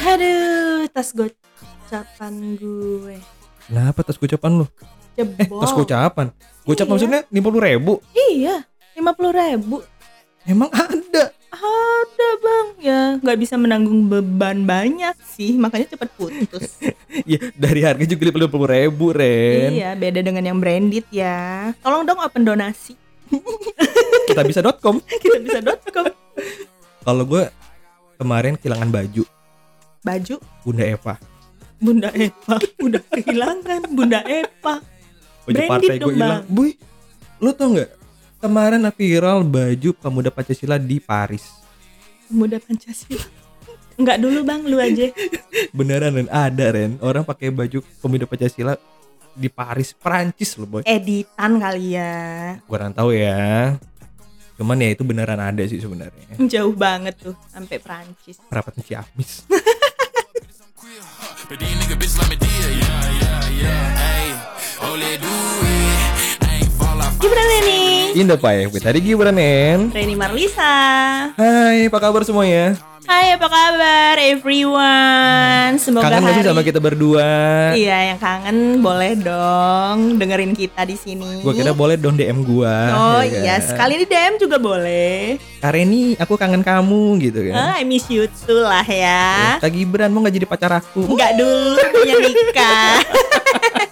Aduh, tas gocapan gue. Kenapa tas gocapan lu? Eh, Jebol. tas gocapan. Gocap Iya. maksudnya 50 ribu. Iya, lima puluh ribu. Emang ada. Ada bang, ya nggak bisa menanggung beban banyak sih, makanya cepet putus. Ya dari harga juga 50 ribu, Ren. iya, beda dengan yang branded ya. Tolong dong open donasi. Kita bisa.com. Kita bisa .com. Kalau gue kemarin kehilangan baju Baju Bunda Eva. Bunda Eva udah kehilangan Bunda Eva. Baju partai gue hilang. Boy, lu tau nggak? Kemarin viral baju pemuda Pancasila di Paris. Pemuda Pancasila. Enggak dulu bang, lu aja. Beneran Ren, ada Ren. Orang pakai baju pemuda Pancasila di Paris, Perancis loh boy. Editan kali ya. Kurang tahu ya. Cuman ya itu beneran ada sih sebenarnya. Jauh banget tuh, sampai Prancis. Rapat Ciamis. But these nigga bitch like me deal, yeah, yeah, yeah. Hey, let do it. I ain't fall off. Gimana nih? Indah Pak ya, tadi gimana Nen? Reni Marlisa. Hai, apa kabar semuanya? Hai, apa kabar everyone? Semoga Kangen hari sama kita berdua? Iya, yang kangen boleh dong dengerin kita di sini. Gua kira boleh dong DM gua. Oh ya iya, kan? sekali di DM juga boleh. Kareni, aku kangen kamu gitu kan. Ah, I miss you too lah ya. Kak Gibran mau gak jadi pacar aku? Enggak dulu punya nikah.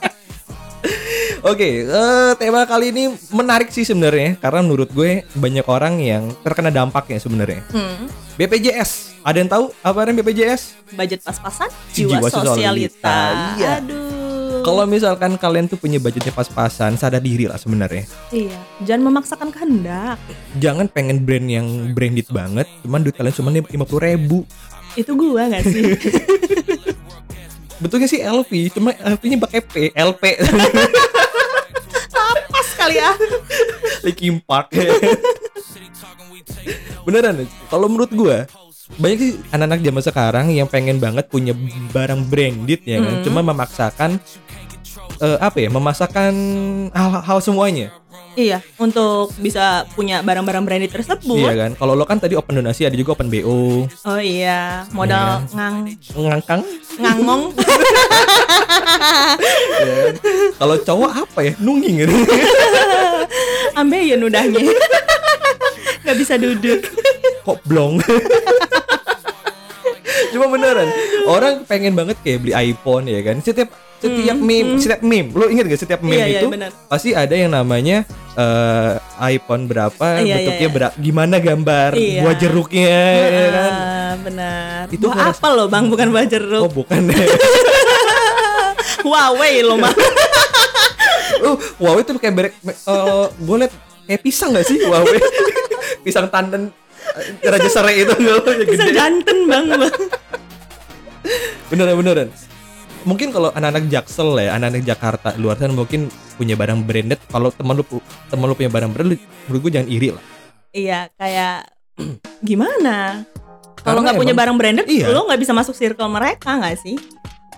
Oke, eh, tema kali ini menarik sih sebenarnya karena menurut gue banyak orang yang terkena dampaknya sebenarnya. Hmm. BPJS, ada yang tahu apa yang BPJS? Budget pas-pasan, Jiwa jiwa, sosialita. sosialita. Iya. Aduh. Kalau misalkan kalian tuh punya budgetnya pas-pasan, sadar diri lah sebenarnya. Iya, jangan memaksakan kehendak. Jangan pengen brand yang branded banget, cuman duit kalian cuma lima puluh ribu. Itu gua gak sih? Betulnya sih LV, cuma LV-nya pakai P, LP. Kali ya. Linkin Park. Beneran, kalau menurut gua banyak sih anak-anak zaman sekarang yang pengen banget punya barang branded ya kan, cuma memaksakan eh, apa ya, memaksakan hal-hal semuanya. Iya, untuk bisa punya barang-barang branded tersebut. Iya kan? Kalau lo kan tadi open donasi ada juga open BO, Oh iya, modal Iya. ngang ngangkang. ngangong. ya kan? Kalau cowok apa ya? Nungging gitu. Ambe ya nudahnya. Gak bisa duduk. Kok blong? Cuma beneran, orang pengen banget kayak beli iPhone ya kan. Setiap setiap meme, setiap meme, lo inget gak setiap meme Hmm, Iya, iya, itu benar. pasti ada yang namanya eh, iPhone berapa, Iya, bentuknya iya, berapa, gimana gambar Iya. buah jeruknya ya kan. Benar. Itu gua apa loh bang? Bukan buah Oh jeruk. bukan Huawei loh bang. Oh, Huawei tuh kayak merek eh gue liat kayak pisang gak sih Huawei? pisang tandan eh, Raja Serai itu lo, Bisa gede. janten bang. bang. Beneran beneran. Mungkin kalau anak-anak Jaksel ya, anak-anak Jakarta luar sana mungkin punya barang branded. Kalau teman lu teman lu punya barang branded, menurut gue jangan iri lah. Iya, kayak gimana? Kalau nggak punya barang branded, Iya. lo nggak bisa masuk circle mereka nggak sih?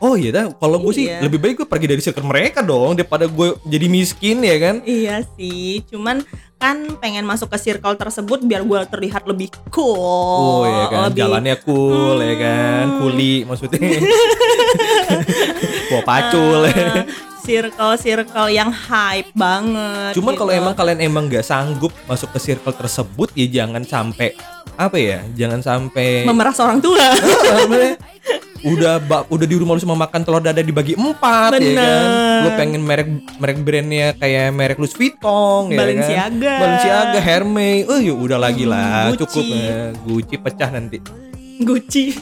Oh iya dah, kalau gue sih Iya. lebih baik gue pergi dari circle mereka dong daripada gue jadi miskin ya kan. Iya sih, cuman kan pengen masuk ke circle tersebut biar gue terlihat lebih cool. Oh iya kan, lebih- jalannya cool ya kan, Hmm. kuli maksudnya. Bawa pacul. Eh, circle-circle yang hype banget. Cuman gitu. kalau emang kalian emang nggak sanggup masuk ke circle tersebut ya jangan sampai apa ya? Jangan sampai memeras orang tua. Ah, bener. udah udah di rumah lu cuma makan telur dada dibagi empat ya kan. Bener. Lu pengen merek merek brandnya kayak merek Louis Vuitton ya Balenciaga. kan. Balenciaga, Hermes. Oh ya udah lagi lah, Gucci. cukup ya. Gucci pecah nanti. Gucci.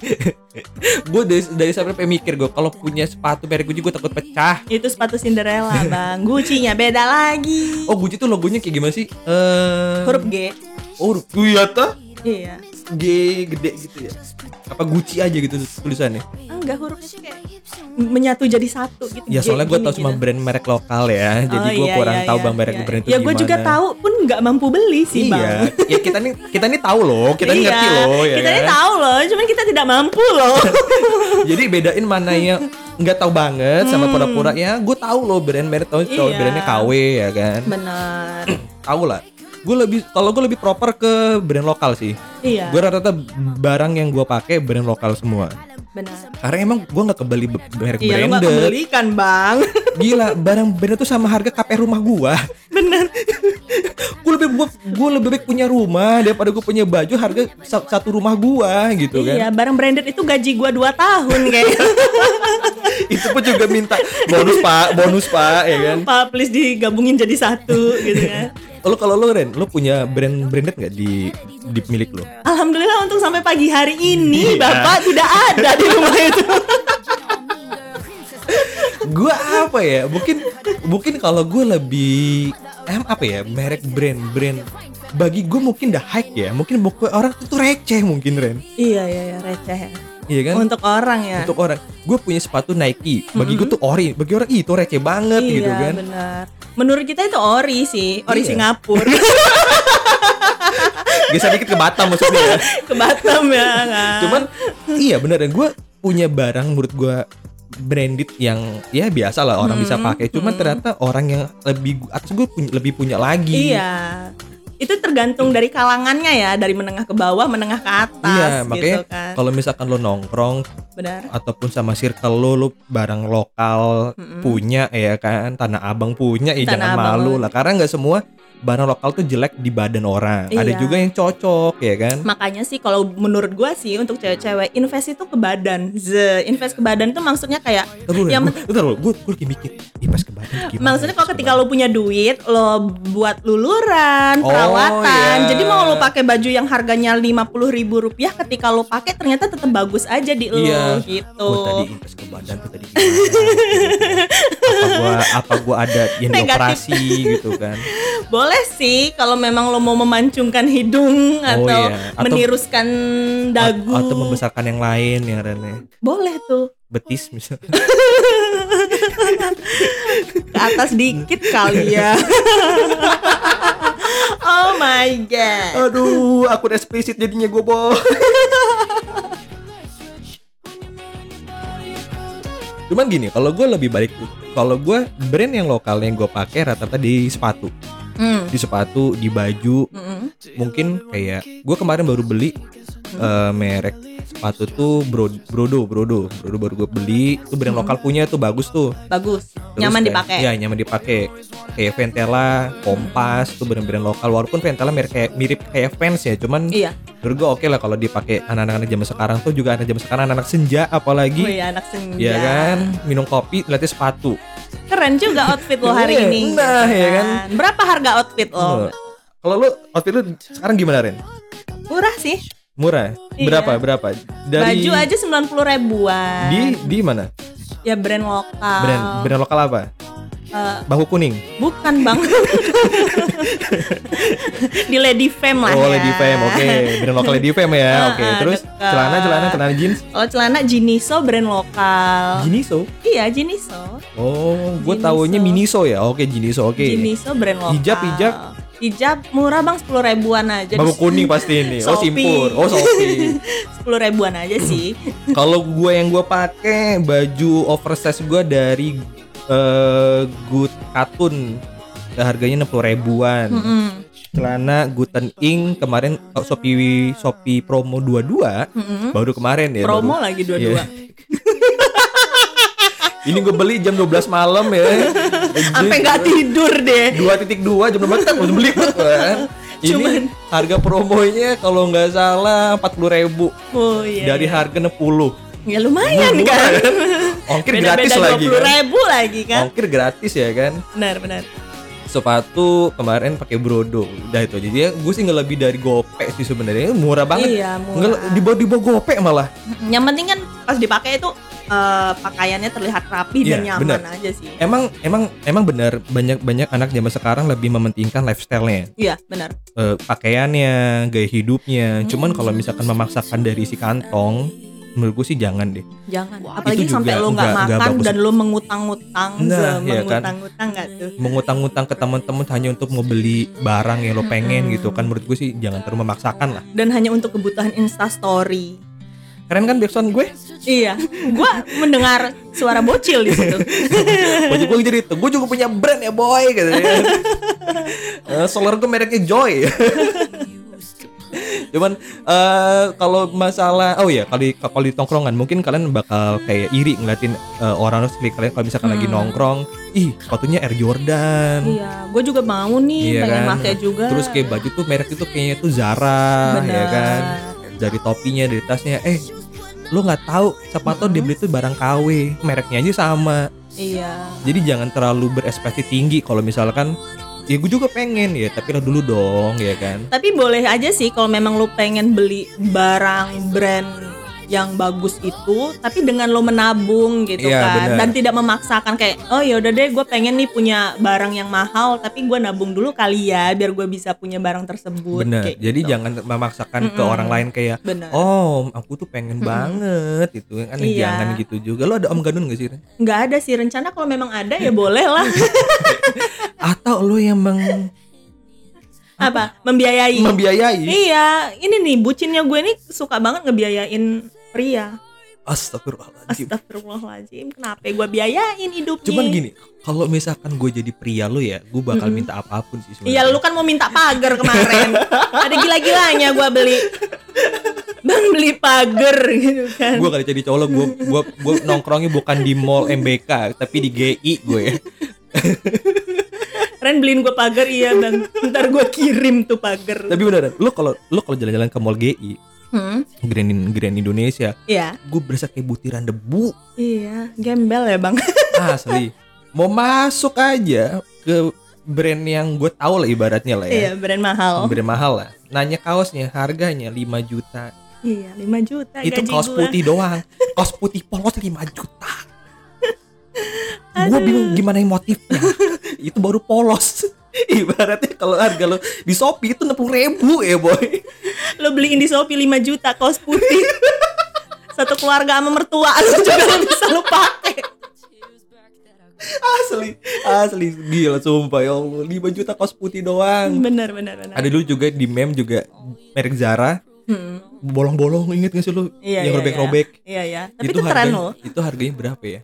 gue dari dari sampai mikir gue kalau punya sepatu merek Gucci gue takut pecah. Itu sepatu Cinderella, Bang. Gucci-nya beda lagi. Oh Gucci tuh logonya kayak gimana sih? Eh Huruf G. Oh huruf G ya tuh? Iya. G gede gitu ya. Apa Gucci aja gitu tulisannya? Enggak hurufnya tuh kayak menyatu jadi satu gitu. Ya soalnya gue tau cuma gitu. brand merek lokal ya, jadi Oh, gue iya, kurang iya, tahu iya, bang merek iya. brand itu Ya gue juga tahu pun nggak mampu beli sih, iya. Bang. ya kita nih kita nih tahu loh, kita nih Iya, ngerti loh ya. Kita nih kan? tahu loh, cuman kita tidak mampu loh. Jadi bedain mana yang nggak tahu banget sama pura-pura ya. Gue tahu loh brand merek tahu Hmm. Iya. brandnya KW ya kan. Benar. tahu lah. Gue lebih kalau gue lebih proper ke brand lokal sih. Iya. Gue rata-rata barang yang gue pakai brand lokal semua. Benar. Karena emang gue nggak kebeli be- merek Iya, lu nggak branded. kebelikan, Bang. Gila, barang branded tuh sama harga KP rumah gua. Bener. gue lebih gua, gua lebih baik punya rumah daripada gue punya baju harga sa- satu rumah gua gitu Iya, kan. barang branded itu gaji gua 2 tahun kayaknya. Itu pun juga minta bonus Pak, bonus Pak ya kan. Pak, please digabungin jadi satu gitu kan. Lo kalau lo Ren, lo punya brand branded nggak di di milik lo? Alhamdulillah untuk sampai pagi hari ini Iya. Bapak tidak ada di rumah itu. Gua apa ya? Mungkin mungkin kalau gue lebih em apa ya merek brand brand bagi gue mungkin dah high ya mungkin buku orang tuh, tuh receh mungkin Ren iya, iya, iya, receh. ya. iya kan Untuk orang ya. untuk orang gue punya sepatu Nike bagi gue tuh ori bagi orang "Ih, itu receh banget iya, gitu kan benar. Menurut kita itu ori sih, ori Iya. Singapura. geser dikit ke Batam maksudnya ya Ke Batam ya kan. cuman iya bener dan gue punya barang menurut gue branded yang ya biasa lah orang bisa pakai cuman ternyata orang yang lebih atas gue punya, lebih punya lagi Iya. Itu tergantung dari kalangannya ya, dari menengah ke bawah, menengah ke atas iya makanya gitu kan. kalau misalkan lo nongkrong Benar. ataupun sama circle lo lo barang lokal punya ya kan tanah abang punya ya Tanah jangan Abang malu lah karena nggak semua barang lokal tuh jelek di badan orang ada Iya. juga yang cocok ya kan Makanya sih kalau menurut gua sih untuk cewek-cewek invest itu ke badan. Z, invest ke badan itu maksudnya kayak Terus yang gue, gue, gue, gue lagi mikir, invest ke badan gimana? Maksudnya kalau ketika lo punya duit, lo buat luluran, Oh, perawatan. iya. Jadi mau lo pakai baju yang harganya lima puluh ribu rupiah, ketika lo pakai ternyata tetap bagus aja di lo Iya. gitu. Oh, tadi invest ke badan tuh tadi gua apa gua ada yang dioperasi gitu kan? Boleh sih kalau memang lo mau memancungkan hidung atau iya. Atau- meniruskan dagu. Atau membesarkan yang lain yang Rene Boleh tuh. betis misalnya. Ke atas dikit kali ya. oh my god. Aduh, akun eksplisit jadinya gue boh. Cuman gini, kalau gue lebih balik, kalau gue brand yang lokal yang gue pakai rata-rata di sepatu, Hmm. di sepatu, di baju, Mm-mm. mungkin kayak gue kemarin baru beli eh, merek sepatu tuh Bro, Brodo Brodo Brodo baru gue beli itu brand lokal punya tuh bagus tuh Bagus. Terus Nyaman kayak- dipakai. Iya nyaman dipakai kayak Ventela Kompas tuh brand-brand lokal walaupun Ventela mirip kayak mirip kayak Vans ya cuman Iya. menurut gue oke lah kalau dipakai anak-anak zaman sekarang tuh juga anak zaman sekarang anak senja apalagi Oh iya anak senja. ya kan minum kopi lihatnya sepatu Keren juga outfit lo hari Iya, ini. nah, ya kan. Berapa harga outfit lo? kalau lu outfit lu sekarang gimana Ren? Murah sih. Murah? Iya. Berapa? Berapa? Dari Baju aja 90 ribuan. di di mana? ya brand lokal. Brand brand lokal apa? Eh, Bangku kuning. bukan bang. Di Lady Femme lah Oh, ya. Lady Femme. Oke, brand lokal Lady Femme ya. Oke, ah, terus dekat. celana celana celana jeans. Kalau celana Jiniso brand lokal. Jiniso. Iya Jiniso. Oh, gue taunya Miniso ya. Oke, Jiniso. Oke. Jiniso brand lokal. Hijab, hijab? Hijab murah bang 10 ribuan aja. Bangku kuning pasti ini. Oh, simpur. Oh, Shopee. 10 ribuan aja sih. Kalau gue yang gue pakai baju oversize gue dari eh Good Katun. Harganya 60 ribuan. Mm-mm. Celana Guten Ink kemarin oh, Shopee Shopee promo 22 Mm-mm. baru kemarin ya. Promo baru. lagi dua-dua. Iya. Ini gue beli jam 12 malam ya. Sampai nggak tidur deh. 2.2 jam 12 kan udah beli kan. Ini Cuman- harga promonya kalau nggak salah 40.000 ribu Oh iya. dari harga 60 Ya lumayan Murah, kan. Ongkir Beda-beda gratis lagi 20 kan. ribu lagi kan. Ongkir gratis ya kan. Benar benar. Sepatu kemarin pakai Brodo. Udah itu aja. Dia gue sih nggak lebih dari gope sih sebenarnya. Murah banget. Iya, murah. Nggak di bawah di bawah gope malah. Yang penting kan pas dipakai itu eh, pakaiannya terlihat rapi dan Iya, nyaman benar. aja sih. Emang emang emang benar banyak banyak anak zaman sekarang lebih mementingkan lifestyle-nya. Iya benar. eh, pakaiannya, gaya hidupnya. Cuman kalau misalkan memaksakan dari isi kantong, menurut gue sih jangan deh. Jangan. Itu Apalagi juga sampai lo nggak makan bagus. dan lo mengutang-ngutang, Nah, Ze, iya kan? tuh? Mengutang-ngutang ke teman-teman hanya untuk mau beli barang yang lo pengen gitu kan. Menurut gue sih jangan terlalu memaksakan lah. Dan hanya untuk kebutuhan Insta Story. Keren kan backsound gue? Iya, gua mendengar suara bocil di situ. Baju gue jadi itu. Gue juga punya brand ya boy gitu ya. Eh, solar gue mereknya Joy. Cuman eh kalau masalah oh ya kalau di kalau di tongkrongan mungkin kalian bakal kayak iri ngeliatin eh, orang sekali kalian kalau misalkan lagi Hmm. nongkrong, ih sepatunya Air Jordan. Iya, gue juga mau nih, Iya pengen kan? pakai juga. Terus kayak baju tuh merek itu kayaknya tuh Zara Bener. ya kan. Dari topinya, dari tasnya. Eh, lu nggak tahu sepatu Mm-mm. dibeli tuh barang KW, mereknya aja sama. Iya. Jadi jangan terlalu berespektasi tinggi kalau misalkan ya gue juga pengen ya, tapi lo dulu dong ya kan. Tapi boleh aja sih kalau memang lu pengen beli barang brand yang bagus itu, tapi dengan lo menabung gitu Iya, kan, bener. dan tidak memaksakan kayak, oh ya udah deh, gue pengen nih punya barang yang mahal, tapi gue nabung dulu kali ya, biar gue bisa punya barang tersebut. Bener. kayak Jadi gitu. jangan memaksakan ke Mm-mm. orang lain kayak Bener. Oh, aku tuh pengen Mm-mm. banget itu kan Iya. jangan gitu juga. Lo ada om gadun gak sih? Nggak ada sih rencana kalau memang ada ya boleh lah. Atau lo yang meng Apa? Membiayai. membiayai? Iya, ini nih bucinnya gue nih suka banget ngebiayain pria. Astagfirullahaladzim. Astagfirullahaladzim, kenapa gue biayain hidupnya? Cuman gini, kalau misalkan gue jadi pria lo ya, gue bakal Mm-mm. minta apa pun sih Iya, sebenarnya. lu kan mau minta pagar kemarin. Ada gila-gilanya gue beli. Bang beli pagar gitu kan. Gue kali jadi cowok gue gue gue nongkrongnya bukan di mall MBK tapi di GI gue. Ren beliin gue pagar iya bang. Ntar gue kirim tuh pagar. tapi beneran, lo kalau lo kalau jalan-jalan ke mall GI, Hmm, Grand, Grand Indonesia, iya. gue berasa kayak butiran debu. Iya, gembel ya bang. Asli. Mau masuk aja ke brand yang gue tahu lah ibaratnya lah Iya, ya. brand mahal. Brand mahal lah. Nanya kaosnya harganya 5 juta. Iya, 5 juta itu gaji kaos gua. putih doang. Kaos putih polos 5 juta. gue bingung gimana yang motifnya. itu baru polos. Ibaratnya kalau harga lo di Shopee itu 60 ribu ya boy. Lo beliin di Shopee 5 juta kaos putih. Satu keluarga sama mertua lu juga lo bisa lo pakai. Asli, asli gila sumpah ya Allah 5 juta kaos putih doang. Bener bener bener. Ada dulu juga di meme juga merek Zara Hmm. bolong-bolong inget gak sih lu Iya, yang iya, robek-robek Iya ya. Tapi itu, itu keren loh. itu harganya berapa ya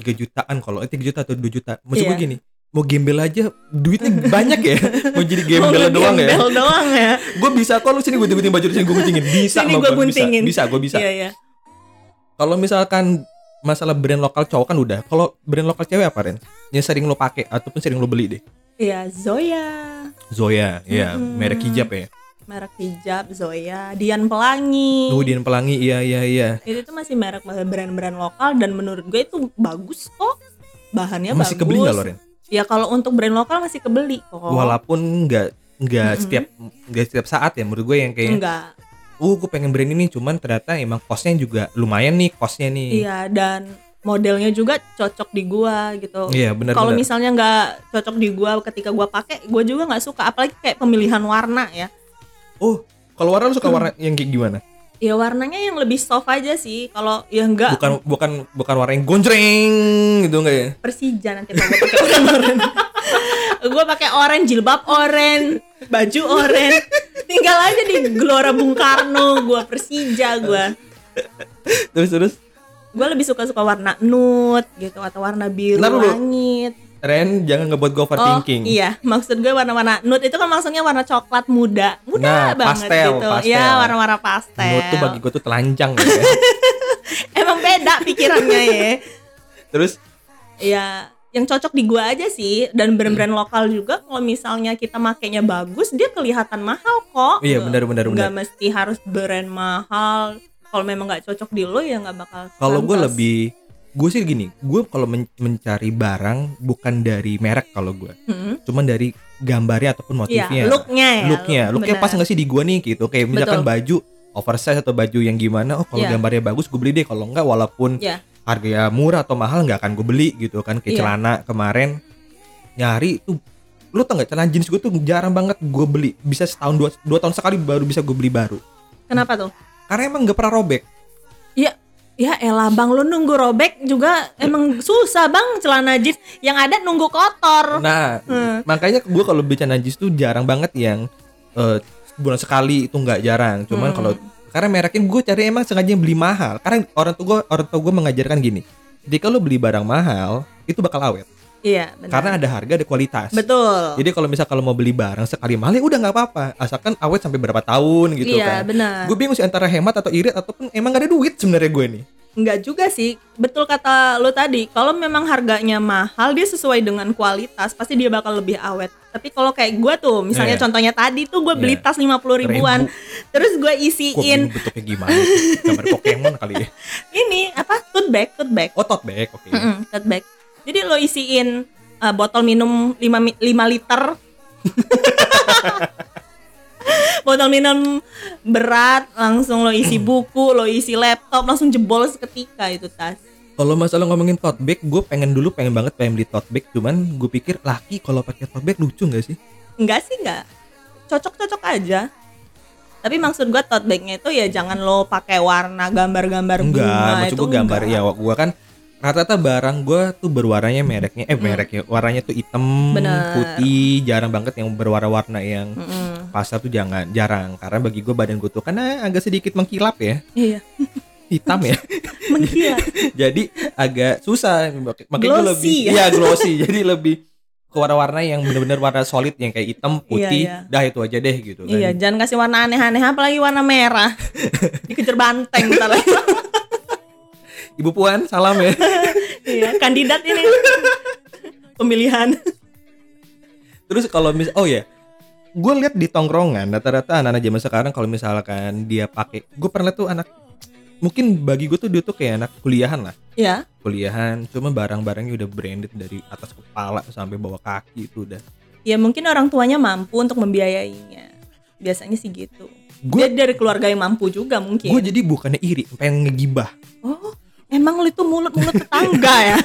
3 jutaan kalau eh 3 juta atau 2 juta maksud gue Iya. gini mau gembel aja duitnya banyak ya mau jadi gembel doang ya ngegembel doang ya. gue bisa kok lu sini gue gunting baju sini gue guntingin bisa Sini gua, guntingin. bisa bisa gue bisa Iya iya. kalau misalkan masalah brand lokal cowok kan udah kalau brand lokal cewek apa Ren yang sering lo pakai ataupun sering lo beli deh Iya Zoya. Zoya ya Mm-mm. merek hijab ya Merek hijab Zoya, Dian Pelangi. kemudian pelangi iya iya iya Itu tuh masih merek brand-brand lokal dan menurut gue itu bagus kok. Bahannya masih bagus. kebeli nggak lo Ren Ya kalau untuk brand lokal masih kebeli kok. walaupun nggak nggak Mm-mm. setiap nggak setiap saat ya menurut gue yang kayak enggak. uh gue pengen brand ini cuman ternyata emang costnya juga lumayan nih costnya nih Iya dan modelnya juga cocok di gua gitu. Iya, benar Kalau misalnya nggak cocok di gua ketika gua pakai, gua juga nggak suka. Apalagi kayak pemilihan warna ya. oh kalau warna lu suka Hmm. warna yang kayak gimana Ya warnanya yang lebih soft aja sih. Kalau ya enggak bukan bukan bukan warna yang gonjreng gitu enggak ya Persija nanti kalau pakai oranye. gua pakai oranye, jilbab oranye, baju oranye. Tinggal aja di Gelora Bung Karno gua Persija gua. terus terus Gua lebih suka-suka warna nude gitu atau warna biru dulu. langit. Ren jangan ngebuat gue overthinking Oh iya, maksud gue warna-warna nude itu kan maksudnya warna coklat muda, muda Nah, banget pastel, gitu. pastel. Iya, warna-warna pastel. Nude tuh bagi gue tuh telanjang ya Emang beda pikirannya ya. terus Ya, yang cocok di gua aja sih dan brand-brand lokal juga kalau misalnya kita makainya bagus, dia kelihatan mahal kok. Iya, benar, benar, Nggak benar. mesti harus brand mahal. Kalau memang nggak cocok di lo ya nggak bakal. kalau gue lebih gue sih gini gue kalau men- mencari barang bukan dari merek kalau gue Hmm. cuman dari gambarnya ataupun Iya, motifnya looknya ya. looknya looknya pas nggak sih di gua nih gitu kayak misalkan Betul. baju oversize atau baju yang gimana oh kalau Iya. gambarnya bagus gue beli deh kalau enggak walaupun Iya. harganya murah atau mahal nggak akan gue beli gitu kan kayak Iya. celana kemarin nyari tuh lu tau nggak celana jeans gue tuh jarang banget gue beli bisa setahun dua, dua tahun sekali baru bisa gue beli baru Kenapa tuh? karena emang nggak pernah robek Ya, ya elah bang lu nunggu robek juga emang susah bang celana jeans. Yang ada nunggu kotor. nah Hmm. makanya gue kalau beli celana jeans tuh jarang banget yang eh, bulan sekali itu nggak jarang cuman Hmm. kalau karena mereknya gue cari emang sengaja beli mahal karena orang tua gue orang tua gue mengajarkan gini ketika lo beli barang mahal itu bakal awet Iya, benar. Karena ada harga, ada kualitas. betul. Jadi kalau misal kalau mau beli barang sekali mahal ya udah nggak apa-apa, asalkan awet sampai berapa tahun gitu iya, kan. benar. Gue bingung sih antara hemat atau irit ataupun emang gak ada duit sebenarnya gue nih. Enggak juga sih. Betul kata lo tadi. Kalau memang harganya mahal, dia sesuai dengan kualitas, pasti dia bakal lebih awet. Tapi kalau kayak gue tuh, misalnya Iya. contohnya tadi tuh gue beli Iya. tas 50 ribuan, terus gue isiin bingung bentuknya gimana? Gambar Pokemon kali ya. ini apa? Tote bag, tote bag. Oh tote bag, oke. Mm-mm, tote bag. Jadi lo isiin uh, botol minum 5, 5 liter. botol minum berat, langsung lo isi buku, lo isi laptop, langsung jebol seketika itu tas. Kalau masalah ngomongin tote bag, gue pengen dulu pengen banget pengen beli tote bag, cuman gue pikir laki kalau pakai tote bag lucu nggak sih? Enggak sih enggak. Cocok-cocok aja. Tapi maksud gua tote bagnya itu ya jangan lo pakai warna gambar-gambar bunga Enggak, maksud gue gambar enggak. ya gue kan rata-rata barang gue tuh berwarnanya mereknya eh mereknya warnanya tuh hitam, Bener. putih, jarang banget yang berwarna-warna yang Mm-mm. pasar tuh jangan jarang karena bagi gue badan gue tuh karena agak sedikit mengkilap ya Iya, hitam ya mengkilat. jadi agak susah makanya gue lebih ya? iya glossy jadi lebih ke warna-warna yang bener-bener warna solid yang kayak hitam putih Iya, iya. dah itu aja deh gitu kan Iya, jangan kasih warna aneh-aneh apalagi warna merah. Dikejar banteng ntar lagi. Ibu puan salam ya Iya, kandidat ini. Pemilihan. terus kalau mis oh ya gue lihat di tongkrongan rata-rata anak-anak zaman sekarang kalau misalkan dia pakai gue pernah tuh anak mungkin bagi gue tuh dia tuh kayak anak kuliahan lah Ya, kuliahan cuma barang-barangnya udah branded dari atas kepala sampai bawah kaki itu udah ya mungkin orang tuanya mampu untuk membiayainya. Biasanya sih gitu. gue Dia dari keluarga yang mampu juga mungkin. gue jadi bukannya iri pengen ngegibah Oh, emang lu itu mulut-mulut tetangga ya?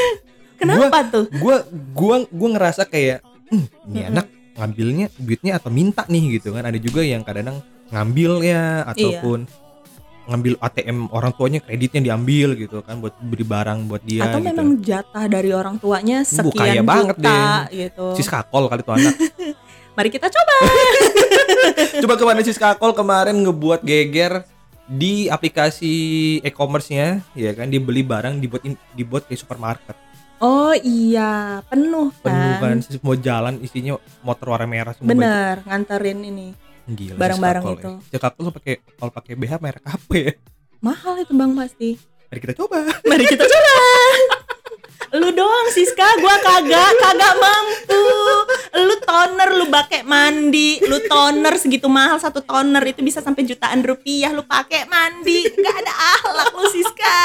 Kenapa tuh? gue gua gua ngerasa kayak "Hmm, ini anak ngambilnya duitnya atau minta nih gitu kan ada juga yang kadang ngambil ya ataupun ngambil ATM orang tuanya kreditnya diambil gitu kan buat beli barang buat dia Atau gitu. memang jatah dari orang tuanya Bu, sekian kaya juta banget deh. gitu. sis kakol kali tuh anak Mari kita coba. coba ke mana sis kakol kemarin ngebuat geger di aplikasi e-commerce-nya ya kan dibeli barang dibuat in- dibuat kayak supermarket Oh iya, penuh kan. penuh kan Sis mau jalan isinya motor warna merah semua baju. Bener, nganterin ini. Gila, Barang-barang itu. ya. Tuh pakai kalau pakai BH merek apa ya Mahal itu Bang pasti. Mari kita coba. Mari kita coba. Lu doang Siska, gua kagak, kagak mampu. Lu toner, lu pakai mandi, lu toner segitu mahal satu toner itu bisa sampai jutaan rupiah lu pakai mandi. Gak ada akhlak lu Siska.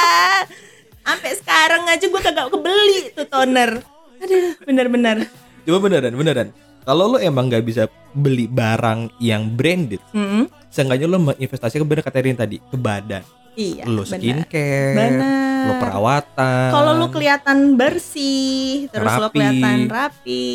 Sampai sekarang aja gua kagak kebeli tuh toner. Aduh, bener-bener. Coba beneran, beneran. Kalau lo emang nggak bisa beli barang yang branded, Hmm, seenggaknya lo menginvestasikan bener kata Rin tadi ke badan. Iya, bener. skincare, Bener. lo perawatan. Kalau lu kelihatan bersih, terus lo Rapi. kelihatan rapi.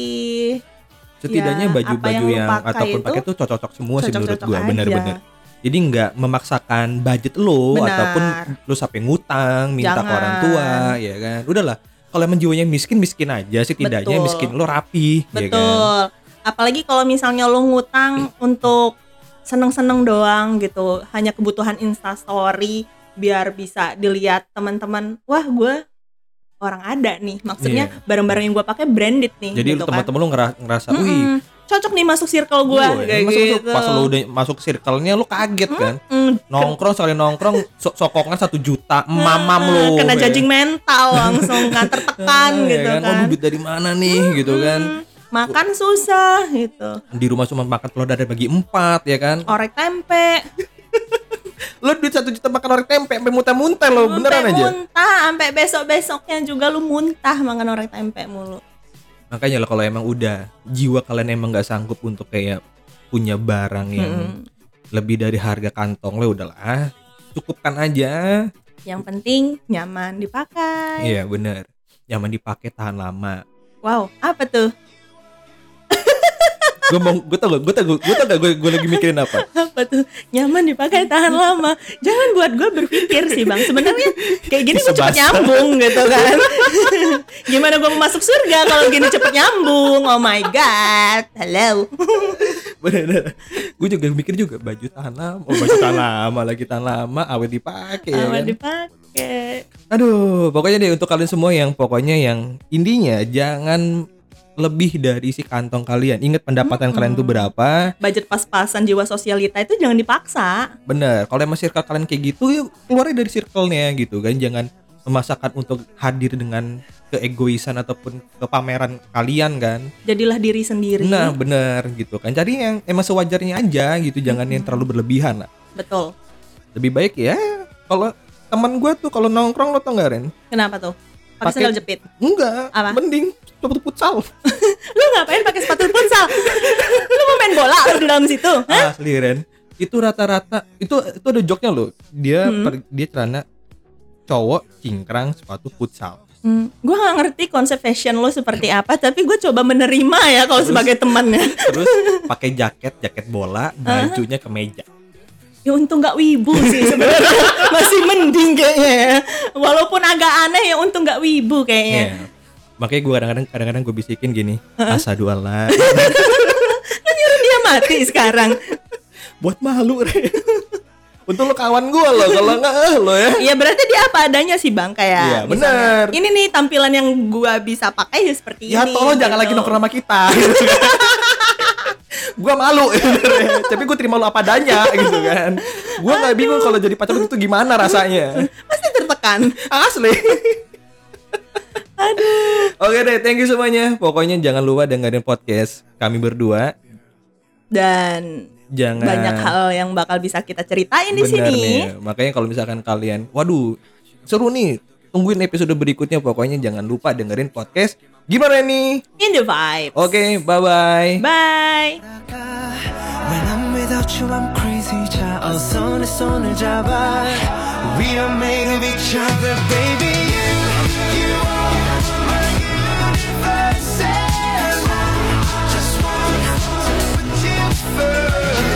setidaknya ya, baju-baju yang lo yang, pakai ataupun itu pakai tuh cocok-cocok semua sih menurut gua, bener-bener. Jadi nggak memaksakan budget lo Benar. ataupun lo sampai ngutang, minta ke Jangan. orang tua, ya kan. Udahlah. Kalau emang jiwanya miskin, miskin aja setidaknya Betul. miskin lo rapi, ya kan. Betul. Apalagi kalau misalnya lo ngutang untuk seneng-seneng doang gitu, hanya kebutuhan instastory biar bisa dilihat teman-teman. Wah, gue orang ada nih. Maksudnya barang-barang yang gue pakai branded nih. Iya. Jadi gitu kan. teman-teman lo ngera- ngerasa, wih, Mm-mm. cocok nih masuk circle gue Woi, kayak masuk, gitu. pas lo udah masuk circle-nya lo kaget kan. Mm, Nongkrong sekali nongkrong so- sokongan satu juta, mamam mm, lo. kena ya. judging mental langsung nganter tekan Ah, ya gitu kan. kan. Oh, duit dari mana nih gitu kan. Makan susah gitu. Di rumah cuma makan telur dadar bagi empat ya kan. Orek tempe. Lo duit satu juta makan orek tempe sampai muntah-muntah lo beneran Sampai aja. muntah sampai besok besoknya juga lu muntah makan orek tempe mulu Makanya lah kalau emang udah jiwa kalian emang nggak sanggup untuk kayak punya barang yang Mm-mm. lebih dari harga kantong lo udahlah cukupkan aja. yang penting nyaman dipakai Iya bener. Nyaman dipakai tahan lama. wow apa tuh gue mau gue tau gue tau gue tau gak gue gue lagi mikirin apa? Apa tuh? Nyaman dipakai tahan lama. Jangan buat gue berpikir sih bang. Sebenarnya kayak gini gue cepet nyambung gitu kan. Gimana gue mau masuk surga kalau gini cepet nyambung? Oh my god. Halo bener. Gue juga mikir juga baju tahan lama oh baju tahan lama lagi tahan lama awet dipakai ya Apa kan? dipakai? aduh pokoknya deh untuk kalian semua yang pokoknya yang intinya jangan lebih dari si kantong kalian ingat pendapatan kalian tuh berapa Budget pas-pasan jiwa sosialita itu jangan dipaksa. bener kalau emang circle kalian kayak gitu yuk keluarnya dari circle-nya gitu kan jangan memaksakan untuk hadir dengan keegoisan ataupun kepameran kalian kan Jadilah diri sendiri. nah bener gitu kan jadi yang emang sewajarnya aja gitu jangan yang terlalu berlebihan lah Betul. lebih baik ya kalau teman gue tuh kalau nongkrong lo tau nggak Ren Kenapa tuh? Pakai Pakai- sandal jepit. enggak Apa? mending sepatu futsal Lu ngapain pakai sepatu futsal? Lu mau main bola lu di dalam situ? Hah? asli Ren itu rata-rata itu itu ada joknya loh dia Hmm. per- dia celana cowok cingkrang sepatu futsal Hmm, gue gak ngerti konsep fashion lo seperti apa, tapi gue coba menerima ya kalau sebagai temannya. terus pakai jaket jaket bola bajunya kemeja Ya untung gak wibu sih sebenarnya, masih mending kayaknya. ya. Walaupun agak aneh ya untung gak wibu kayaknya. Iya. Makanya gue kadang-kadang kadang-kadang gue bisikin gini asadu Allah Lu nyuruh dia mati sekarang. buat malu Ren Untung lo kawan gue loh, kalau nggak eh, lo ya. Iya berarti dia apa adanya sih bang kayak. Iya, bener. Ini nih tampilan yang gua bisa pakai ya seperti Ya ini. tolong jangan gitu. lagi nongkrong sama kita. gue malu tapi gue terima lo apa adanya gitu kan. Gue nggak bingung kalau jadi pacar itu gimana rasanya. Pasti tertekan. Asli. Oke deh, thank you semuanya. Pokoknya jangan lupa dengerin podcast kami berdua. Dan Jangan banyak hal yang bakal bisa kita ceritain di sini. nih. Makanya kalau misalkan kalian, waduh, seru nih. Tungguin episode berikutnya. Pokoknya jangan lupa dengerin podcast. Gimana nih? In the vibe. Oke, bye bye. Bye.